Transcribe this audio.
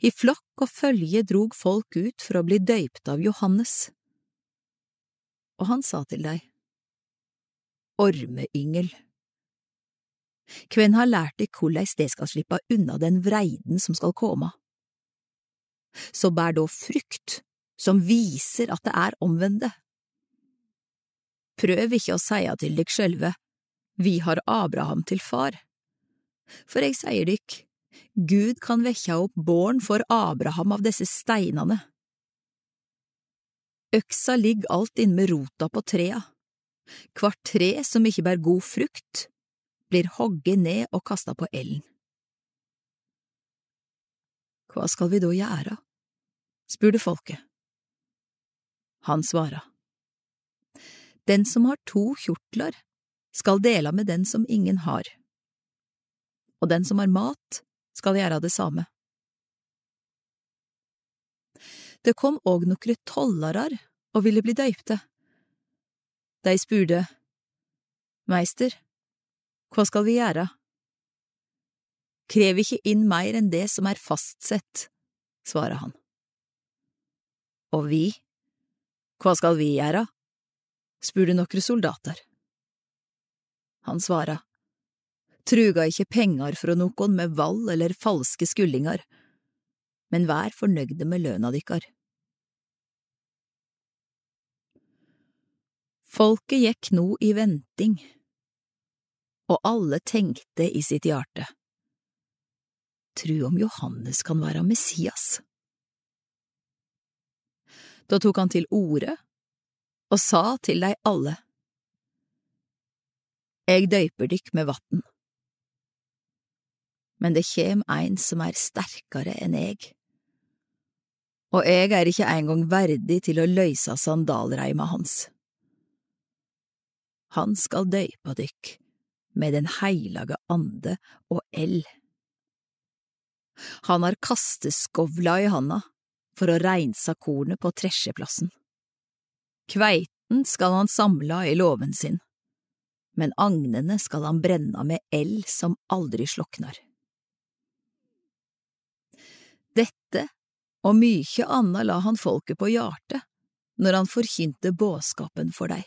I flokk og følge drog folk ut for å bli døypt av Johannes. Og han sa til deg, Ormeyngel, kven har lært deg korleis det skal slippe unna den vreiden som skal komme? Så bær da frukt som viser at det er omvende. Prøv ikke å seie til dykk sjølve, vi har Abraham til far. For jeg sier dykk, Gud kan vekkja opp born for Abraham av disse steinane. Øksa ligger alt inn med rota på trea. Hvert tre som ikke bær god frukt, blir hogget ned og kasta på elden. Hva skal vi da gjøre? spurte folket. Han svara. Den som har to kjortler, skal dele med den som ingen har, og den som har mat, skal gjøre det samme. Det kom òg nokre tollarar og ville bli døypte. De spurte, Meister, hva skal vi gjøre? Krev ikke inn mer enn det som er fastsett, svarer han. Og vi, hva skal vi gjøre? spurte nokre soldater. Han svara, truga ikke penger fra nokon med vall eller falske skuldingar, men vær fornøgde med løna dykkar. Folket gikk nå i venting, og alle tenkte i sitt hjerte, tru om Johannes kan være Messias. Da tok han til orde og sa til dei alle, Eg døyper dykk med vatn, men det kjem ein som er sterkare enn eg, og eg er ikke engang verdig til å løysa sandalreima hans. Han skal døypa dykk med Den heilage ande og eld. Han har kasteskovla i handa for å reinsa kornet på tresjeplassen. Kveiten skal han samla i låven sin, men agnene skal han brenna med eld som aldri sloknar. Dette og mykje anna la han folket på hjartet når han forkynte båskapen for dei.